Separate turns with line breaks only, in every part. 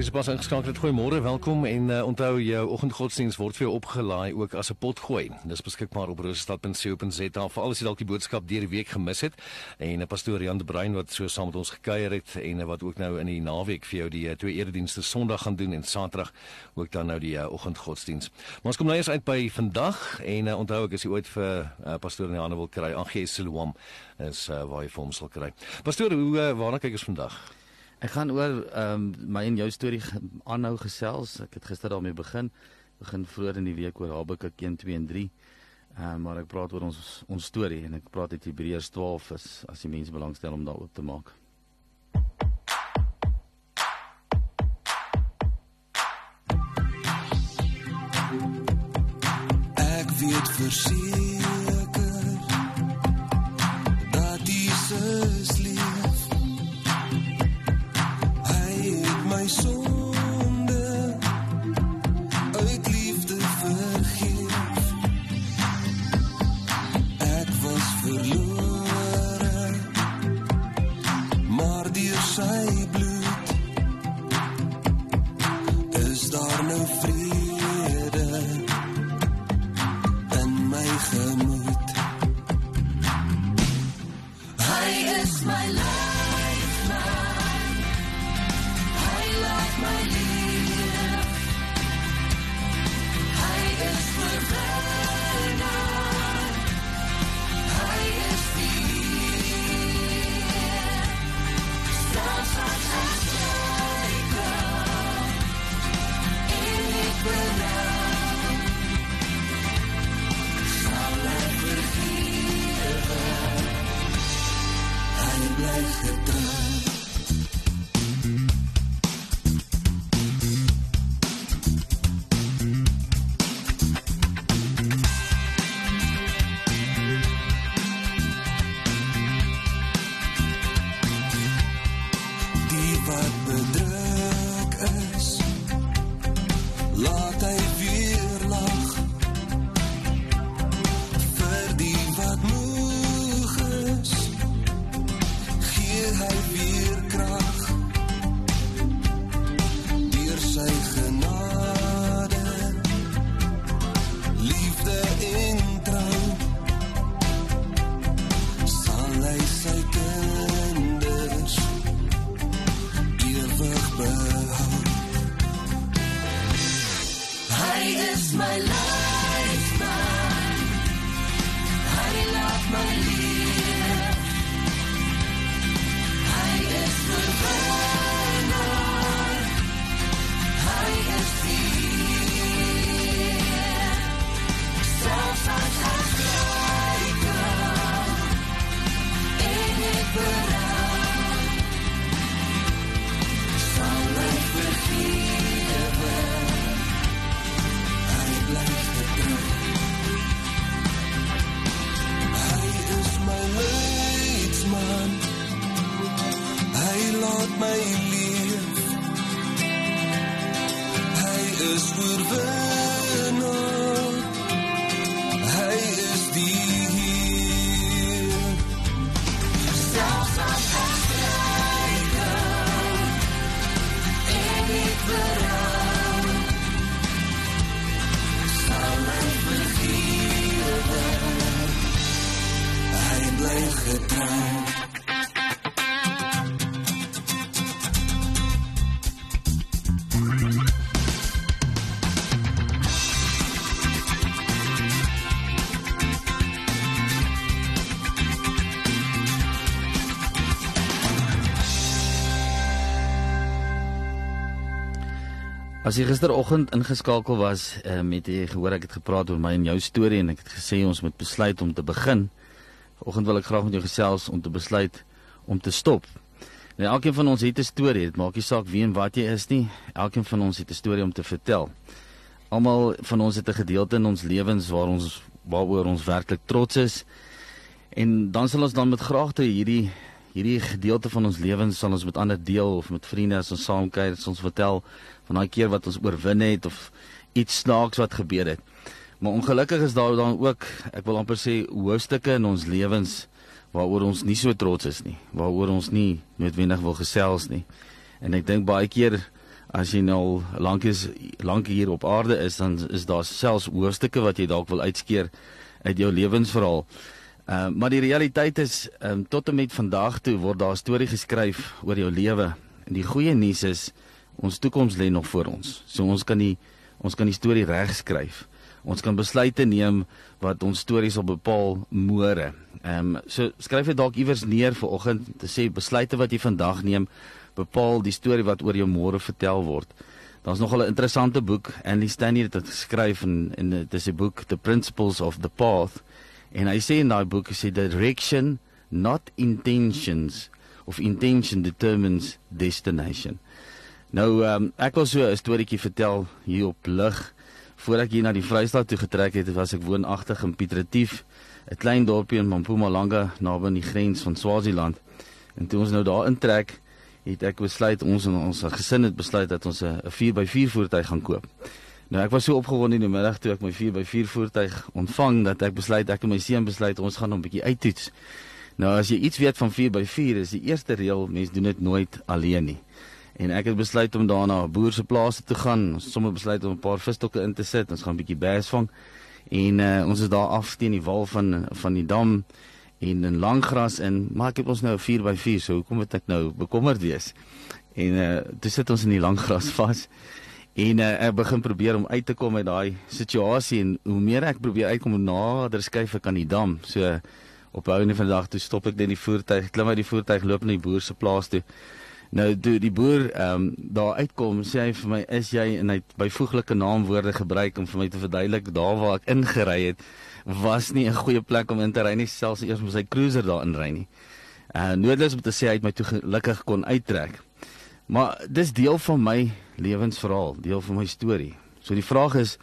Dis pas ingeskakel. Goeiemôre, welkom en uh, onthou jou oggendgodsdiens word vir jou opgelaai ook as 'n potgooi. Dis beskikbaar op rosestad.co.za vir al die dalk die boodskap deur die week gemis het. En uh, pastoor Jan de Bruin wat so saam met ons gekuier het en uh, wat ook nou in die naweek vir jou die uh, twee eredienste Sondag gaan doen en Saterdag ook dan nou die uh, oggendgodsdiens. Maar ons kom nou eers uit by vandag en uh, onthou ek as jy ooit vir uh, pastoor in die hande wil kry, Angie Siloam is uh, waar jy vir hom sal kry. Pastoor, hoe uh, waarna kyk ons vandag?
Ek gaan oor ehm um, my en jou storie aanhou gesels. Ek het gister daarmee begin. Begin vroeër in die week oor Habakuk 1 2 en 3. Ehm um, maar ek praat oor ons ons storie en ek praat uit Hebreërs 12 is as die mense belangstel om daarop te maak.
Ek weet verseker Laat my leef. Hy is oorwinnaar. Hy is die Heer. Selfs as ek struikel en ek berou, sal ek vergewe. Hy bly getrou.
As jy gisteroggend ingeskakel was, uh, met jy gehoor ek het gepraat oor my en jou storie en ek het gesê ons moet besluit om te begin. Vanoggend wil ek graag met jou gesels om te besluit om te stop. Nou elkeen van ons het 'n storie, dit maak nie saak wie en wat jy is nie. Elkeen van ons het 'n storie om te vertel. Almal van ons het 'n gedeelte in ons lewens waar ons waaroor ons werklik trots is. En dan sal ons dan met graagte hierdie hierdie gedeelte van ons lewens sal ons met ander deel of met vriende as ons saam kuier, ons vertel van daai keer wat ons oorwin het of iets snaaks wat gebeur het. Maar ongelukkig is daar dan ook, ek wil amper sê, hoofstukke in ons lewens waaroor ons nie so trots is nie, waaroor ons nie noodwendig wil gesels nie. En ek dink baie keer as jy nou lank is lank hier op aarde is, dan is daar selfs hoofstukke wat jy dalk wil uitskeer uit jou lewensverhaal. Uh, maar die realiteit is um, tot en met vandag toe word daar 'n storie geskryf oor jou lewe. En die goeie nuus is ons toekoms lê nog voor ons. So ons kan die ons kan die storie regskryf. Ons kan besluite neem wat ons stories sal bepaal môre. Ehm um, so skryf dit dalk iewers neer vir oggend te sê besluite wat jy vandag neem bepaal die storie wat oor jou môre vertel word. Daar's nog 'n interessante boek Andy Stanley het dit geskryf en en dit is 'n boek The Principles of the Path en hy sê in daai boek hy sê direction not intentions of intention determines destination. Nou um, ek wil so 'n storieetjie vertel hier op lig. Voordat ek hier na die Vrystaat toe getrek het, was ek woonagtig in Piet Retief, 'n klein dorpie in Mpumalanga naby aan die grens van Swaziland. En toe ons nou daar intrek, het ek besluit ons en ons gesin het besluit dat ons 'n 4x4 voertuig gaan koop. Nou ek was so opgewonde in die middag toe ek my 4x4 voertuig ontvang dat ek besluit ek en my seun besluit ons gaan hom 'n bietjie uittoets. Nou as jy iets weet van 4x4 is die eerste reël mens doen dit nooit alleen nie. En ek het besluit om daarna 'n boer se plaas te gaan. Ons het sommer besluit om 'n paar visstokke in te sit. Ons gaan 'n bietjie bass vang. En uh, ons is daar af teen die wal van van die dam en in langgras in. Maar ek het ons nou 'n 4x4, so hoekom moet ek nou bekommerd wees? En uh toe sit ons in die langgras vas. En uh, ek begin probeer om uit te kom uit daai situasie en hoe meer ek probeer uitkom nader skuif ek aan die dam. So op 'n ouene van die dag toe stop ek net die voertuig, klim uit die voertuig, loop na die boer se plaas toe. Nou toe die boer ehm um, daar uitkom, sê hy vir my, "Is jy en hy het byvoeglike naamwoorde gebruik om vir my te verduidelik daar waar ek ingery het was nie 'n goeie plek om in te ry nie, selfs eers met sy cruiser daar inry nie." Uh noodloos om te sê hy het my toe gelukkig kon uittrek. Maar dis deel van my lewensverhaal, deel van my storie. So die vraag is,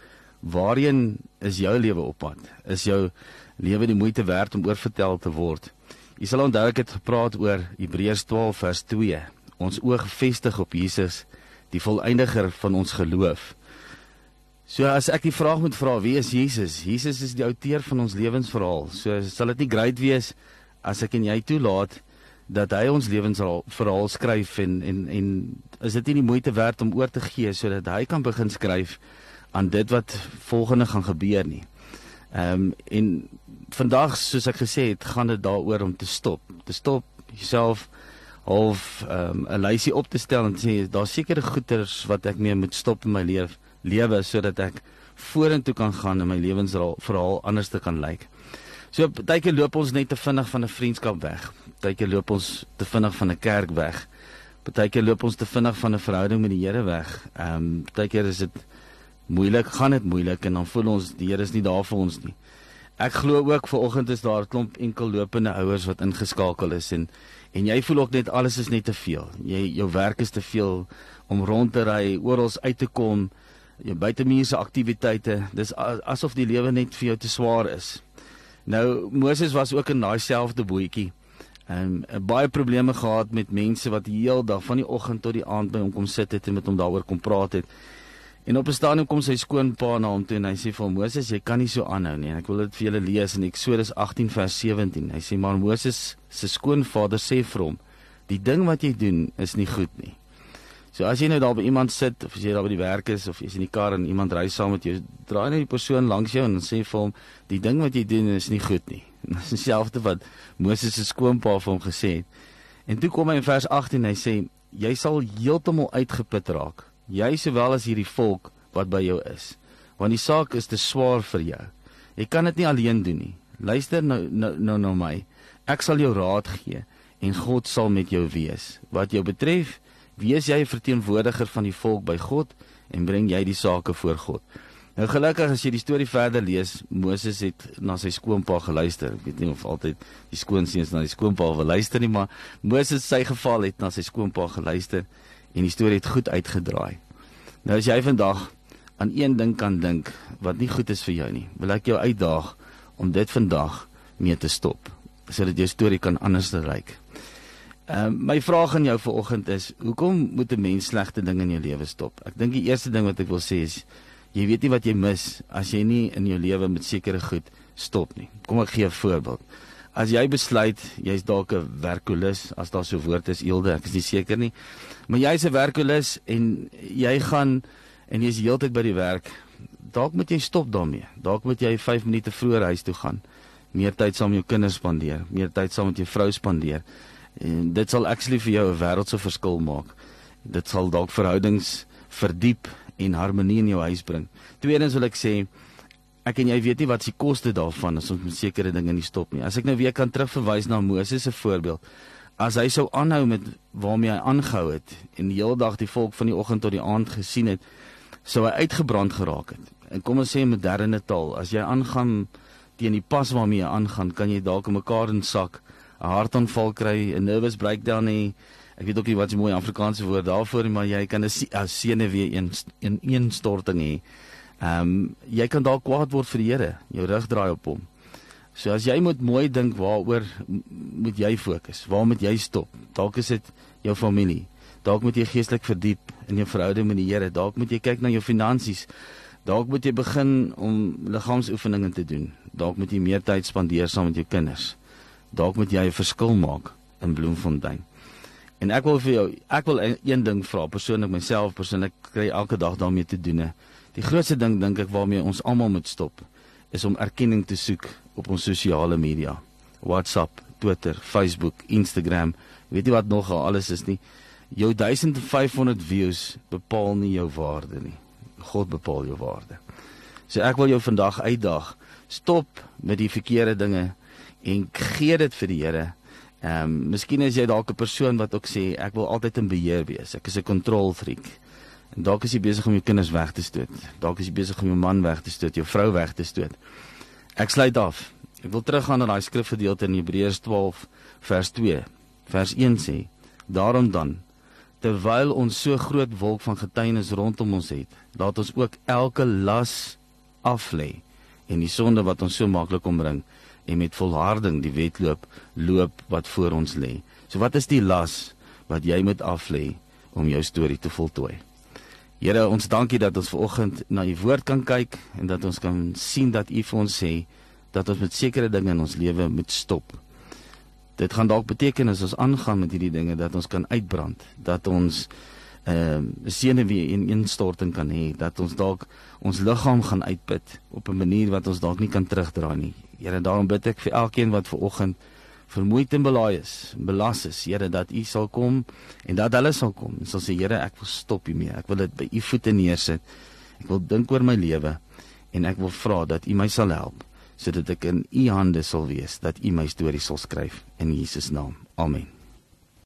waarheen is jou lewe op pad? Is jou lewe die moeite werd om oorvertel te word? Jy sal onthou ek het gepraat oor Hebreërs 12 vers 2 ons oog gefestig op Jesus, die volëindiger van ons geloof. So as ek die vraag moet vra, wie is Jesus? Jesus is die outeur van ons lewensverhaal. So sal dit nie great wees as ek en jy toelaat dat hy ons lewensverhaal skryf en en en is dit nie die moeite werd om oor te gee sodat hy kan begin skryf aan dit wat volgende gaan gebeur nie. Ehm um, en vandag soos ek gesê het, gaan dit daaroor om te stop. Te stop jouself of ehm, 'n um, lysie op te stel en sê daar's sekere goeders wat ek mee moet stop in my lewe lewe sodat ek vorentoe kan gaan en my lewensverhaal anders te kan lyk. So keer loop ons net te vinnig van 'n vriendskap weg. Keer loop ons te vinnig van 'n kerk weg. Keer loop ons te vinnig van 'n verhouding met die Here weg. Ehm um, keer is dit moeilik, gaan dit moeilik en dan voel ons die Here is nie daar vir ons nie. Ek glo ook ver oggend is daar 'n klomp enkel lopende ouers wat ingeskakel is en en jy voel ook net alles is net te veel. Jy jou werk is te veel om rond te ry, oral uit te kom, jou buitemuurse aktiwiteite. Dis asof die lewe net vir jou te swaar is. Nou Moses was ook in daai selfde bootjie. En um, baie probleme gehad met mense wat die hele dag van die oggend tot die aand by hom kom sit het en met hom daaroor kom praat het. En op 'n stadium kom sy skoonpa na hom toe en hy sê vir "Moses, jy kan nie so aanhou nie." En ek wil dit vir julle lees in Eksodus 18 vers 17. Hy sê: "Maar Moses se skoonvader sê vir hom: "Die ding wat jy doen is nie goed nie." So as jy nou daar by iemand sit of as jy daar by die werk is of jy's in die kar en iemand ry saam met jou, draai net die persoon langs jou en sê vir hom: "Die ding wat jy doen is nie goed nie." Dis dieselfde wat Moses se skoonpa vir hom gesê het. En toe kom hy in vers 18 hy sê: "Jy sal heeltemal uitgeput raak." jy sowel as hierdie volk wat by jou is. Want die saak is te swaar vir jou. Jy kan dit nie alleen doen nie. Luister nou nou nou na my. Ek sal jou raad gee en God sal met jou wees. Wat jou betref, wees jy 'n verteenwoordiger van die volk by God en bring jy die sake voor God. Nou gelukkig as jy die storie verder lees, Moses het na sy skoonpa geluister. Ek weet nie of altyd die skoonseuns na die skoonpa wil luister nie, maar Moses sy geval het na sy skoonpa geluister en die storie het goed uitgedraai. Nou as jy vandag aan een ding kan dink wat nie goed is vir jou nie, wil ek jou uitdaag om dit vandag mee te stop sodat jou storie kan anders lyk. Ehm uh, my vraag aan jou vanoggend is, hoekom moet 'n mens slegte dinge in jou lewe stop? Ek dink die eerste ding wat ek wil sê is jy weet nie wat jy mis as jy nie in jou lewe met sekere goed stop nie. Kom ek gee 'n voorbeeld. As jy besluit jy's dalk 'n werkolus, as daar so 'n woord is, eelde, ek is nie seker nie. Maar jy's 'n werkolus en jy gaan en jy's heeltyd by die werk. Dalk moet jy stop daarmee. Dalk moet jy 5 minute vroeër huis toe gaan meer tyd saam met jou kinders spandeer, meer tyd saam met jou vrou spandeer. En dit sal actually vir jou 'n wêreldse verskil maak. Dit sal dalk verhoudings verdiep en harmonie in jou huis bring. Tweedens wil ek sê ek en jy weet nie wat se koste daarvan as ons met sekere dinge nie stop nie. As ek nou weer kan terugverwys na Moses se voorbeeld. As hy sou aanhou met waarmee hy aangehou het en die hele dag die volk van die oggend tot die aand gesien het, sou hy uitgebrand geraak het. En kom ons sê in moderne taal, as jy aangaan teen die pas waarmee jy aangaan, kan jy dalk mekaar in sak, 'n hartaanval kry, 'n nervous breakdown hê. Ek weet ook nie wat 'n mooi Afrikaanse woord daarvoor is, maar jy kan 'n sene weer een in een storting hê. Ehm um, jy kan dalk kwaad word vir die Here, jou rug draai op hom. So as jy moet mooi dink waaroor moet jy fokus? Waar moet jy stop? Dalk is dit jou familie. Dalk moet jy geestelik verdiep in jou verhouding met die Here. Dalk moet jy kyk na jou finansies. Dalk moet jy begin om liggaamsoefeninge te doen dalk moet jy meer tyd spandeer saam met jou kinders. Dalk moet jy 'n verskil maak in Bloemfontein. En ek wil vir jou, ek wil een ding vra persoonlik myself, persoonlik kry elke dag daarmee te doen. Die grootste ding dink ek waarmee ons almal moet stop is om erkenning te soek op ons sosiale media. WhatsApp, Twitter, Facebook, Instagram, weet jy wat nog alles is nie. Jou 1500 views bepaal nie jou waarde nie. God bepaal jou waarde. So ek wil jou vandag uitdaag stop met die verkeerde dinge en gee dit vir die Here. Ehm um, miskien is jy dalk 'n persoon wat ook sê ek wil altyd in beheer wees. Ek is 'n control freak. En dalk is jy besig om jou kinders weg te stoot. Dalk is jy besig om jou man weg te stoot, jou vrou weg te stoot. Ek sluit af. Ek wil teruggaan na daai skrifgedeelte in Hebreërs 12 vers 2. Vers 1 sê: Daarom dan terwyl ons so groot wolk van getuienis rondom ons het, laat ons ook elke las aflê en die sonde wat ons so maklik omring en met volharding die wedloop loop wat voor ons lê. So wat is die las wat jy moet aflê om jou storie te voltooi? Here, ons dankie dat ons vanoggend na u woord kan kyk en dat ons kan sien dat u vir ons sê dat ons met sekere dinge in ons lewe moet stop. Dit gaan dalk beteken as ons aangaan met hierdie dinge dat ons kan uitbrand, dat ons ehm uh, senuwee in instorting kan hê dat ons dalk ons liggaam gaan uitput op 'n manier wat ons dalk nie kan terugdra nie. Here, daarom bid ek vir elkeen wat ver oggend vermoeid en belaai is, belas is, Here, dat U sal kom en dat hulle sal kom. En sal sê, Here, ek wil stop hiermee. Ek wil dit by U voete neersit. Ek wil dink oor my lewe en ek wil vra dat U my sal help sodat ek in U hande sal wees, dat U my storie sal skryf in Jesus naam. Amen.